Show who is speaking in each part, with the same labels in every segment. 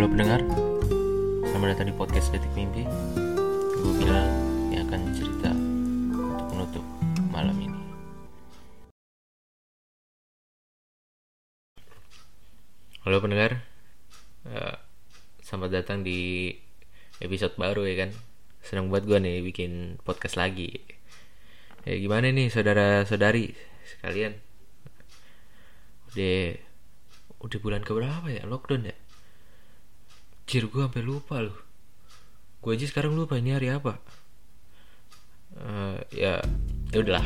Speaker 1: Halo pendengar, selamat datang di podcast Detik Mimpi. Gue bilang yang akan cerita untuk menutup malam ini. Halo pendengar, Eh, selamat datang di episode baru ya kan? Senang buat gue nih bikin podcast lagi. Ya gimana nih saudara-saudari sekalian? Udah, udah bulan keberapa ya? Lockdown ya Jir gue sampai lupa loh. Gue aja sekarang lupa ini hari apa. Eh, Ya ya udahlah.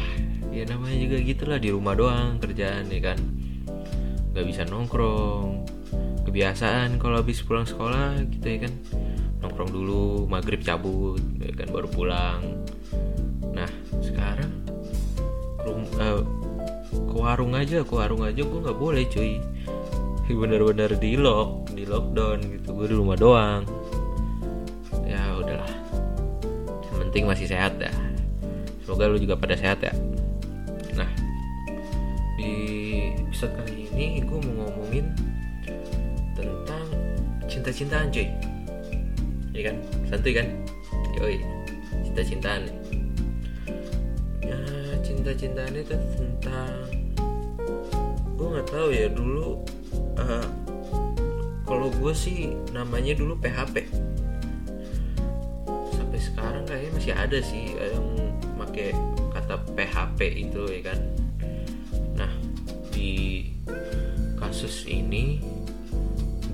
Speaker 1: Ya namanya juga gitulah di rumah doang kerjaan ya kan. Gak bisa nongkrong. Kebiasaan kalau habis pulang sekolah gitu ya kan. Nongkrong dulu maghrib cabut ya kan baru pulang. Nah sekarang rum, eh, ke warung aja ke warung aja gue nggak boleh cuy bener-bener di lock di lockdown gitu. Gue di rumah doang. Ya udahlah. Yang penting masih sehat ya semoga lu juga pada sehat ya. Nah di episode kali ini gue mau ngomongin tentang cinta-cintaan cuy. Ya kan? Santuy kan? Yoi cinta-cintaan ya cinta-cintaan itu tentang gue nggak tahu ya dulu kalau gue sih namanya dulu PHP sampai sekarang kayaknya masih ada sih yang pakai kata PHP itu ya kan? Nah di kasus ini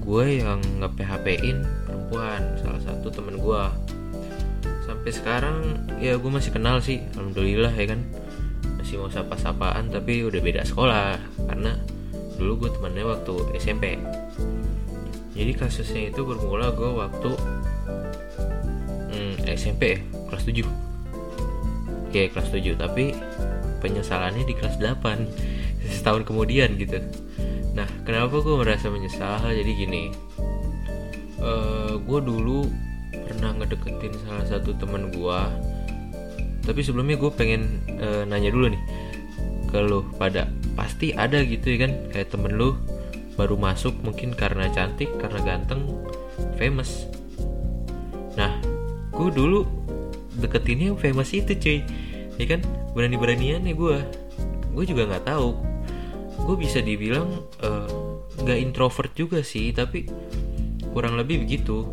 Speaker 1: gue yang nge PHP-in perempuan salah satu temen gue sampai sekarang ya gue masih kenal sih alhamdulillah ya kan? Masih mau sapa-sapaan tapi udah beda sekolah. Karena dulu gue temannya waktu SMP jadi kasusnya itu bermula gue waktu hmm, SMP kelas 7 Oke kelas 7 tapi penyesalannya di kelas 8 setahun kemudian gitu. Nah kenapa gue merasa menyesal? Jadi gini eh gue dulu pernah ngedeketin salah satu teman gue tapi sebelumnya gue pengen eh, nanya dulu nih ke lo pada pasti ada gitu ya kan? Kayak temen lu baru masuk mungkin karena cantik karena ganteng famous. Nah gue dulu deketinnya yang famous itu cuy. Ya kan? Berani beranian nih gue gue juga nggak tahu. Gue bisa dibilang eh, nggak introvert juga sih tapi kurang lebih begitu.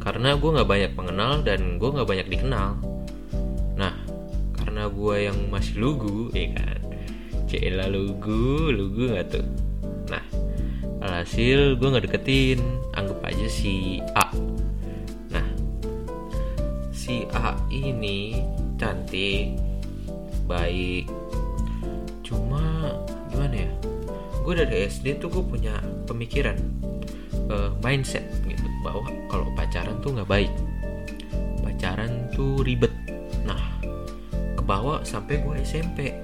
Speaker 1: Karena gue nggak banyak mengenal dan gue nggak banyak dikenal. Nah karena gue yang masih lugu ya kan Cila lugu lugu nggak tuh? Nah alhasil gue nggak deketin. Anggap aja si A. Nah si A ini cantik baik. Cuma gimana ya? Gue dari SD tuh gue punya pemikiran eh, mindset gitu bahwa kalau pacaran tuh nggak baik. Pacaran tuh ribet. Nah kebawa sampai gue SMP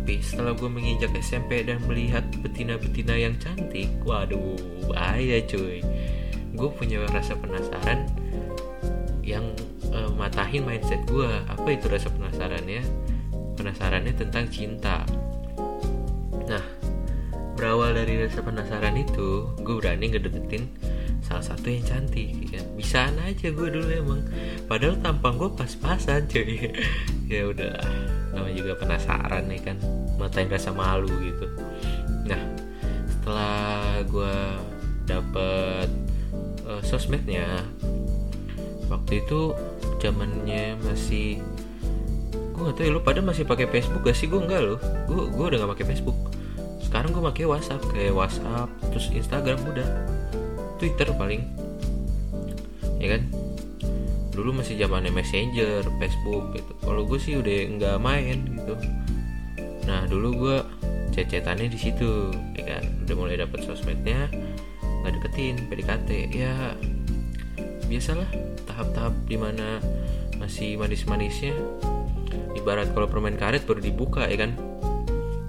Speaker 1: tapi setelah gue menginjak SMP dan melihat betina-betina yang cantik waduh bahaya cuy. Gue punya rasa penasaran yang eh, matahin mindset gue apa itu rasa penasarannya penasarannya tentang cinta. Nah berawal dari rasa penasaran itu gue berani ngedeketin salah satu yang cantik ya kan? Bisaan aja gue dulu emang. Padahal tampang gue pas-pasan cuy. Ya udah namanya juga penasaran nih kan matain rasa malu gitu. Nah setelah gue dapet eh, sosmednya waktu itu zamannya masih gue gak tau ya lo pada masih pakai Facebook gak sih? Gue enggak lo gue gue udah gak pakai Facebook. Sekarang gue pakai WhatsApp kayak WhatsApp terus Instagram udah Twitter paling. Ya kan dulu masih zamannya Messenger Facebook gitu. Kalau gue sih udah nggak main gitu. Nah dulu gue cecetannya di situ ya kan? Udah mulai dapet sosmednya nggak deketin PDKT ya biasalah tahap-tahap di mana masih manis-manisnya. Ibarat kalau permen karet baru dibuka ya kan?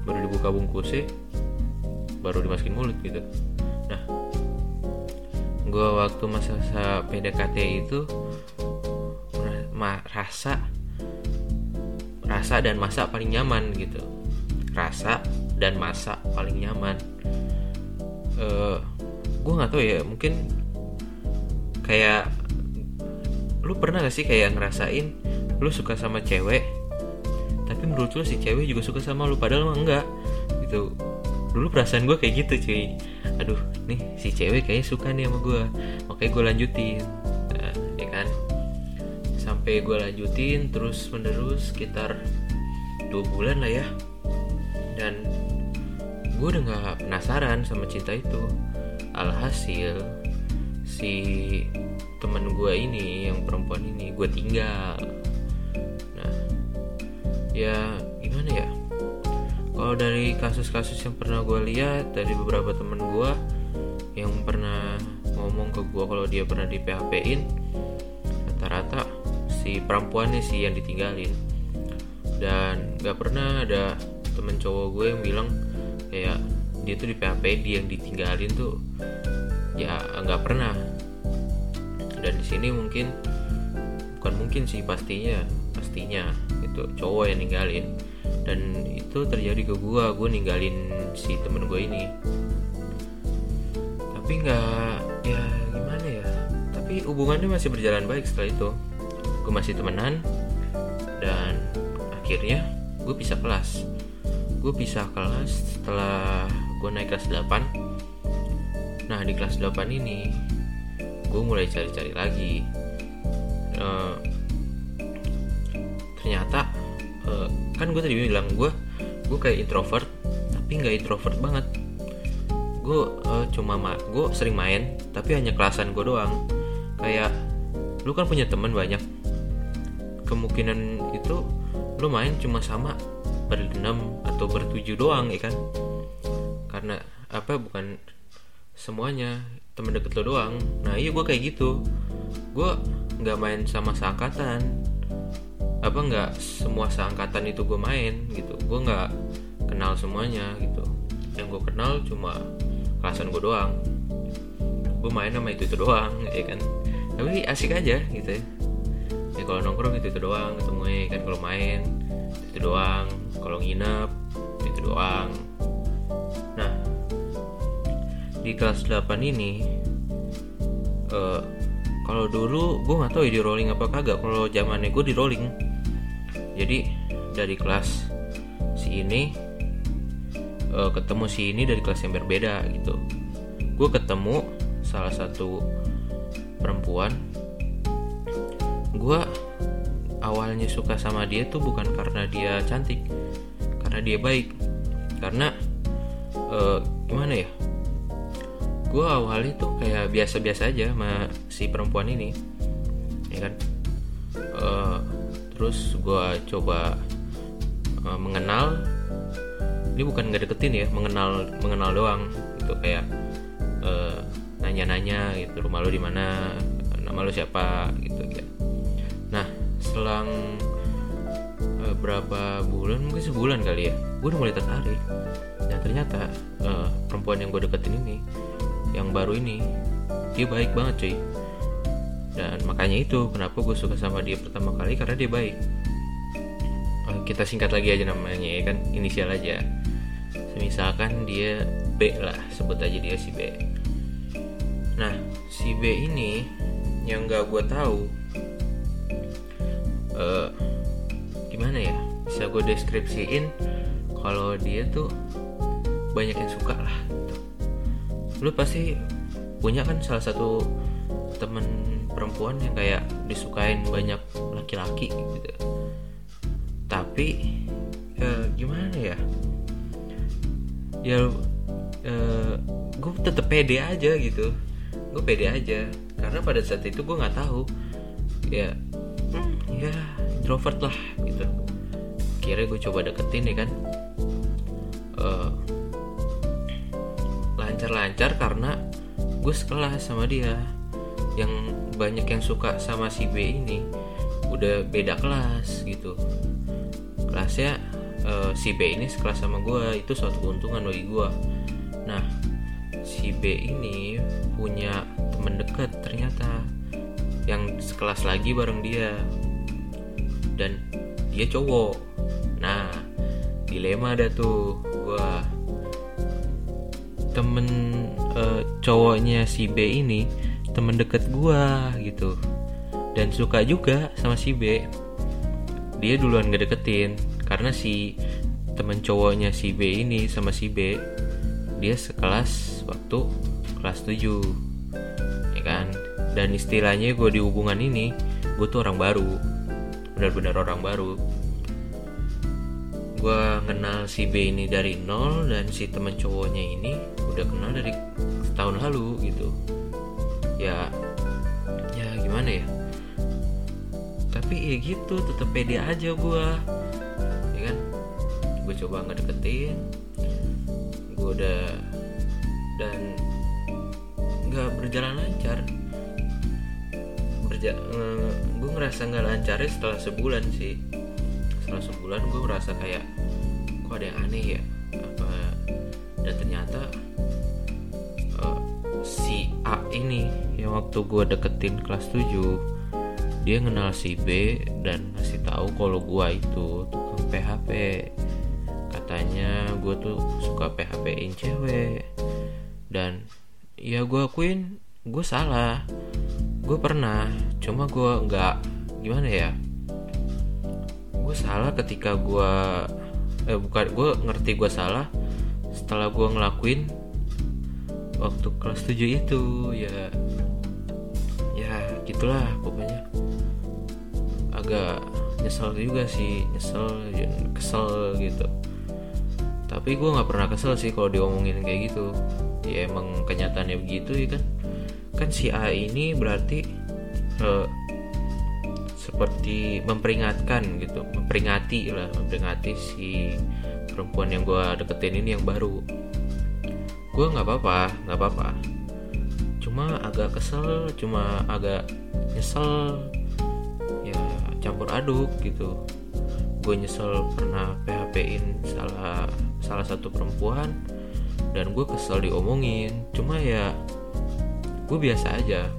Speaker 1: Baru dibuka bungkusnya baru dimasukin mulut gitu. Nah gue waktu masa-masa PDKT itu rasa rasa dan masa paling nyaman gitu. Rasa dan masa paling nyaman. Uh, gue nggak tahu ya mungkin kayak lu pernah gak sih kayak ngerasain lu suka sama cewek tapi menurut lu si cewek juga suka sama lu padahal mah enggak gitu. Dulu perasaan gue kayak gitu cuy. Aduh nih si cewek kayaknya suka nih sama gue makanya gue lanjutin sampai gue lanjutin terus menerus sekitar dua bulan lah ya. Dan gue udah nggak penasaran sama cinta itu. Alhasil si temen gue ini yang perempuan ini gue tinggal. Nah ya gimana ya? Kalau dari kasus-kasus yang pernah gue lihat dari beberapa temen gue yang pernah ngomong ke gue kalau dia pernah di PHP in rata-rata si perempuannya sih yang ditinggalin. Dan gak pernah ada temen cowok gue yang bilang kayak dia tuh di PHP dia yang ditinggalin tuh ya nggak pernah. Dan di sini mungkin bukan mungkin sih pastinya pastinya itu cowok yang ninggalin. Dan itu terjadi ke gue gue ninggalin si temen gue ini. Tapi nggak ya gimana ya tapi hubungannya masih berjalan baik setelah itu gue masih temenan dan akhirnya gue pisah kelas. Gue pisah kelas setelah gue naik kelas 8 nah di kelas 8 ini gue mulai cari-cari lagi. Uh, ternyata uh, kan gue tadi bilang gue gue kayak introvert tapi nggak introvert banget. Gue uh, cuma ma gue sering main tapi hanya kelasan gue doang. Kayak lu kan punya teman banyak kemungkinan itu lu main cuma sama berenam atau bertujuh doang ya kan? Karena apa bukan semuanya temen deket lo doang. Nah iya gue kayak gitu. Gue nggak main sama seangkatan. Apa nggak semua seangkatan itu gue main gitu. Gue nggak kenal semuanya gitu. Yang gue kenal cuma kelasan gue doang. Gue main sama itu itu doang ya kan? Tapi asik aja gitu ya ya kalau nongkrong itu itu doang ketemu ya kan kalau main itu doang. Kalau nginep itu doang. Nah di kelas 8 ini uh, kalau dulu gue nggak tahu ya di rolling apa kagak. Kalau zamannya gue di rolling. Jadi dari kelas si ini uh, ketemu si ini dari kelas yang berbeda gitu. Gue ketemu salah satu perempuan gue awalnya suka sama dia tuh bukan karena dia cantik karena dia baik. Karena uh, gimana ya? Gue awalnya tuh kayak biasa-biasa aja sama si perempuan ini ya kan? Uh, terus gue coba uh, mengenal ini bukan nggak deketin ya mengenal mengenal doang gitu kayak uh, nanya-nanya gitu rumah lo di mana? Nama lo siapa? gitu nah selang uh, berapa bulan mungkin sebulan kali ya. Gue udah mulai tertarik. Dan ternyata uh, perempuan yang gue deketin ini yang baru ini dia baik banget cuy. Dan makanya itu kenapa gue suka sama dia pertama kali karena dia baik. Eh, kita singkat lagi aja namanya ya kan? Inisial aja. Misalkan dia B lah sebut aja dia si B. Nah si B ini yang gak gue tahu uh, gimana ya? Bisa gue deskripsiin kalau dia tuh banyak yang suka lah lu pasti punya kan salah satu temen perempuan yang kayak disukain banyak laki-laki gitu. Tapi eh, gimana ya? Ya eh, gue tetep pede aja gitu. Gue pede aja. Karena pada saat itu gue nggak tahu ya introvert lah gitu. Kira gue coba deketin ya kan. Uh, lancar-lancar karena gue sekelas sama dia. Yang banyak yang suka sama si B ini udah beda kelas gitu. Kelasnya uh, si B ini sekelas sama gue itu suatu keuntungan bagi gue nah si B ini punya temen dekat ternyata yang sekelas lagi bareng dia dan dia cowok. Nah dilema ada tuh. Gue temen uh, cowoknya si B ini temen deket gua gitu. Dan suka juga sama si B. Dia duluan ngedeketin karena si temen cowoknya si B ini sama si B dia sekelas waktu kelas 7 ya kan? Dan istilahnya gue di hubungan ini gue tuh orang baru benar-benar orang baru. Gue kenal si B ini dari nol dan si teman cowoknya ini udah kenal dari setahun lalu gitu. Ya ya gimana ya? Tapi ya gitu tetep pede aja gue ya kan? Gue coba ngedeketin. Gue udah dan nggak berjalan lancar Berja gue ngerasa nggak lancar setelah sebulan sih. Setelah sebulan gue merasa kayak kok ada yang aneh ya? Apa? Dan ternyata uh, si A ini yang waktu gue deketin kelas 7 dia kenal si B dan ngasih tahu kalau gue itu tukang PHP katanya gue tuh suka PHP-in cewek. Dan ya gue akuin gue salah gue pernah cuma gue nggak gimana ya? Gue salah ketika gue eh bukan gue ngerti gue salah setelah gue ngelakuin waktu kelas 7 itu ya ya gitulah pokoknya. Agak nyesel juga sih nyesel kesel gitu. Tapi gue nggak pernah kesel sih kalau diomongin kayak gitu. Ya emang kenyataannya begitu ya kan kan si A ini berarti uh, seperti memperingatkan gitu memperingati lah memperingati si perempuan yang gue deketin ini yang baru. Gue nggak apa-apa nggak apa-apa. Cuma agak kesel cuma agak nyesel ya campur aduk gitu. Gue nyesel pernah PHP-in salah salah satu perempuan dan gue kesel diomongin. Cuma ya gue biasa aja.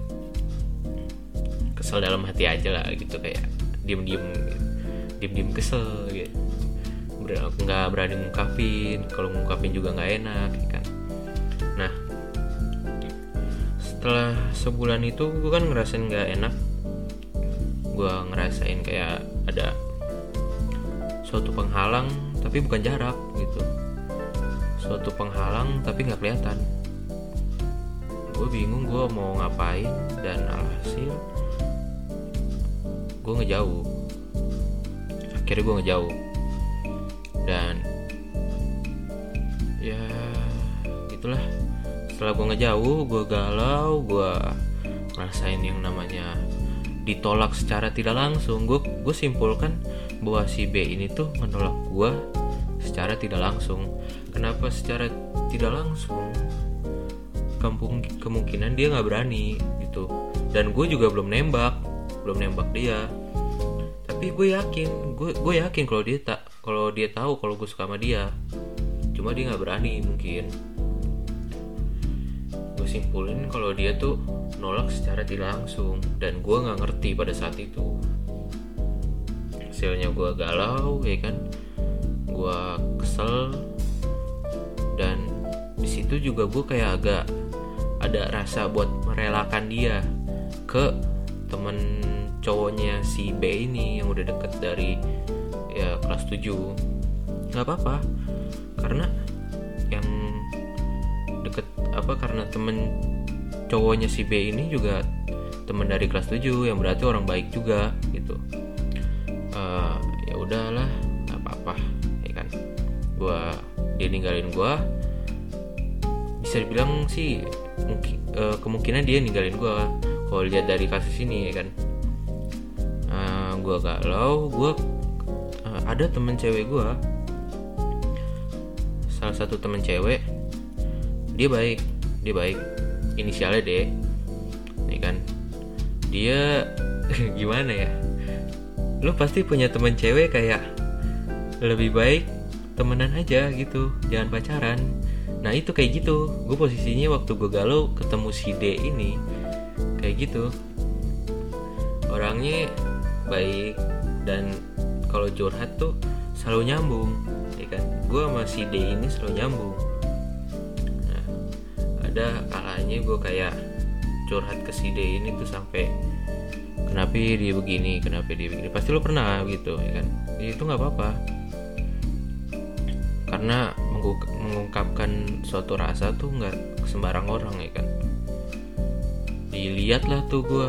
Speaker 1: Kesel dalam hati aja lah gitu kayak diem diem diem diem kesel gitu nggak berani ngungkapin kalau ngungkapin juga nggak enak ya kan. Nah setelah sebulan itu gue kan ngerasain nggak enak. Gue ngerasain kayak ada suatu penghalang tapi bukan jarak gitu. Suatu penghalang tapi nggak kelihatan gue bingung gue mau ngapain dan alhasil gue ngejauh. Akhirnya gue ngejauh. Dan ya itulah. Setelah gue ngejauh gue galau gue ngerasain yang namanya ditolak secara tidak langsung. Gue gue simpulkan bahwa si B ini tuh menolak gue secara tidak langsung. Kenapa secara tidak langsung kampung kemungkinan dia nggak berani gitu. Dan gue juga belum nembak belum nembak dia. Tapi gue yakin gue gue yakin kalau dia tak kalau dia tahu kalau gue suka sama dia. Cuma dia nggak berani mungkin. Gue simpulin kalau dia tuh nolak secara tidak langsung. Dan gue nggak ngerti pada saat itu. Hasilnya gue galau ya kan? Gue kesel. Dan di situ juga gue kayak agak ada rasa buat merelakan dia ke temen cowoknya si B ini yang udah deket dari ya kelas 7 nggak apa-apa. Karena yang deket apa karena temen cowoknya si B ini juga temen dari kelas 7 yang berarti orang baik juga gitu. Uh, ya udahlah nggak apa-apa ya kan? Gua dia ninggalin gua. Bisa dibilang sih mungkin uh, kemungkinan dia ninggalin gua kalau lihat dari kasus ini ya kan? Uh, gua galau gua uh, ada temen cewek gua. Salah satu temen cewek dia baik dia baik. Inisialnya D ya kan? Dia gimana ya? Lu pasti punya temen cewek kayak lebih baik temenan aja gitu jangan pacaran nah itu kayak gitu. Gue posisinya waktu gue galau ketemu si D ini. Kayak gitu. Orangnya baik dan kalau curhat tuh selalu nyambung ya kan? Gue sama si D ini selalu nyambung. Nah ada kalanya gue kayak curhat ke si D ini tuh sampai kenapa dia begini? Kenapa dia begini? Pasti lo pernah gitu ya kan? Ya, itu nggak apa-apa. Karena mengungkapkan suatu rasa tuh nggak sembarang orang ya kan? Dilihat lah tuh gue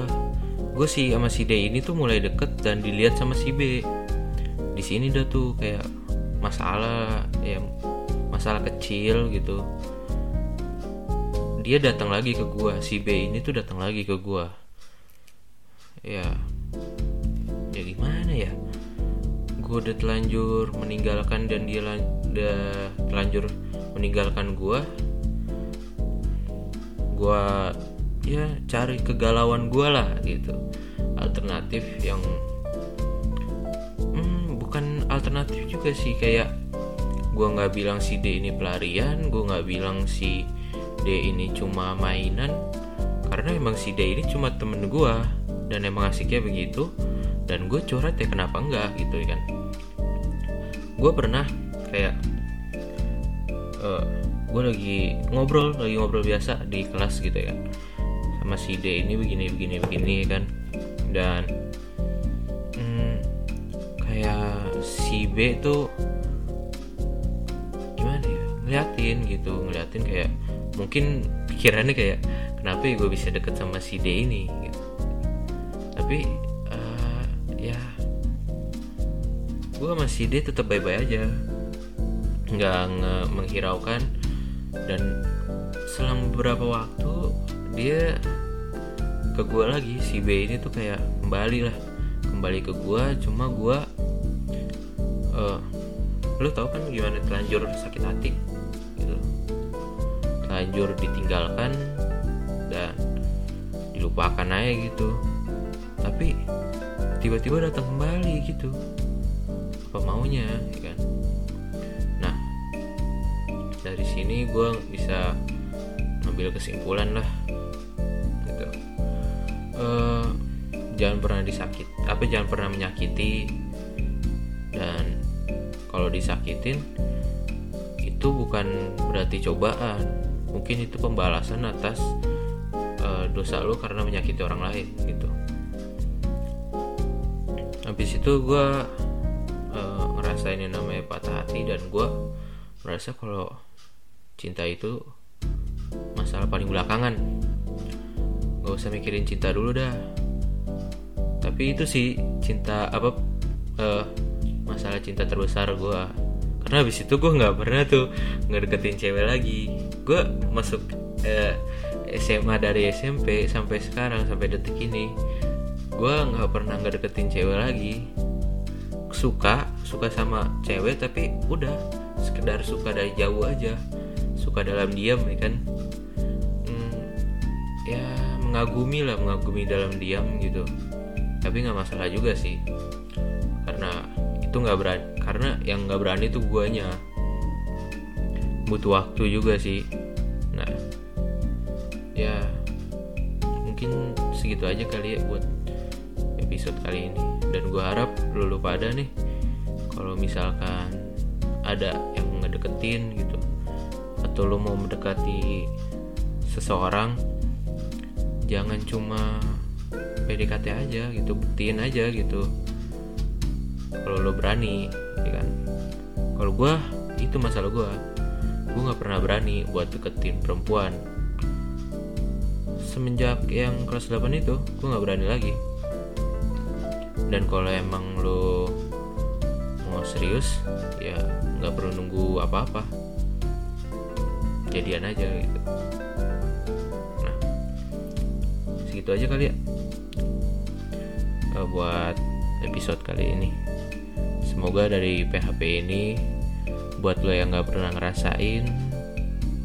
Speaker 1: gue sih sama si D ini tuh mulai deket dan dilihat sama si B. Di sini udah tuh kayak masalah ya masalah kecil gitu. Dia datang lagi ke gue si B ini tuh datang lagi ke gue ya ya gimana ya? Gue udah telanjur meninggalkan dan dia udah telanjur meninggalkan gue gue ya cari kegalauan gue lah gitu. Alternatif yang hmm, bukan alternatif juga sih kayak gue nggak bilang si D ini pelarian gue nggak bilang si D ini cuma mainan karena emang si D ini cuma temen gue dan emang asiknya begitu dan gue curhat ya kenapa enggak gitu kan. Gue pernah kayak eh, gue lagi ngobrol lagi ngobrol biasa di kelas gitu ya. Sama si D ini begini begini begini kan. Dan hmm, kayak si B tuh gimana ya ngeliatin gitu ngeliatin kayak mungkin pikirannya kayak kenapa ya gue bisa deket sama si D ini? Gitu. Tapi uh, ya gue masih dia tetap baik-baik aja nggak menghiraukan. Dan selang beberapa waktu dia ke gue lagi. Si B ini tuh kayak kembali lah. Kembali ke gue cuma gue uh, lo tau kan gimana telanjur sakit hati? Gitu. Telanjur ditinggalkan dan dilupakan aja gitu. Tapi tiba-tiba datang kembali gitu. Apa maunya ya kan dari sini gue bisa ambil kesimpulan lah gitu. Uh, jangan pernah disakit apa jangan pernah menyakiti. Dan kalau disakitin itu bukan berarti cobaan. Mungkin itu pembalasan atas uh, dosa lo karena menyakiti orang lain gitu. Habis itu gue uh, ngerasain yang namanya patah hati dan gue merasa kalau cinta itu masalah paling belakangan. Gak usah mikirin cinta dulu dah. Tapi itu sih cinta apa uh, masalah cinta terbesar gue karena habis itu gue nggak pernah tuh ngedeketin cewek lagi. Gue masuk uh, eh, SMA dari SMP sampai sekarang sampai detik ini gue nggak pernah nggak deketin cewek lagi. Suka suka sama cewek tapi udah sekedar suka dari jauh aja suka dalam diam ya kan? Hmm, ya mengagumi lah mengagumi dalam diam gitu. Tapi nggak masalah juga sih. Karena itu nggak berani karena yang nggak berani itu guanya. Butuh waktu juga sih. Nah ya mungkin segitu aja kali ya buat episode kali ini. Dan gue harap lu lupa ada nih kalau misalkan ada yang ngedeketin gitu atau lo mau mendekati seseorang jangan cuma PDKT aja gitu buktiin aja gitu. Kalau lo berani ya kan? Kalau gue itu masalah gue gue nggak pernah berani buat deketin perempuan. Semenjak yang kelas 8 itu gue nggak berani lagi. Dan kalau emang lo mau serius ya nggak perlu nunggu apa-apa jadian aja gitu. Nah segitu aja kali ya. Uh, buat episode kali ini. Semoga dari PHP ini buat lo yang nggak pernah ngerasain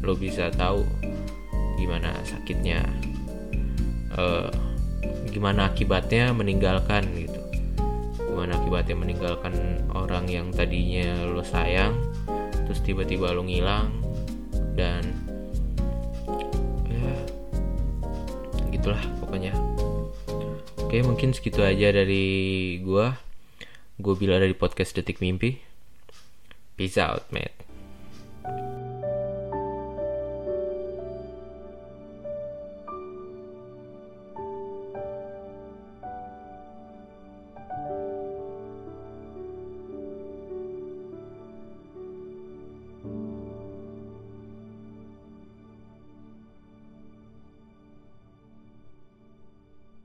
Speaker 1: lo bisa tahu gimana sakitnya. Uh, gimana akibatnya meninggalkan gitu. Gimana akibatnya meninggalkan orang yang tadinya lo sayang terus tiba-tiba lo ngilang dan ya gitulah pokoknya. Oke mungkin segitu aja dari gua. Gue bilang dari podcast detik mimpi. Peace out mate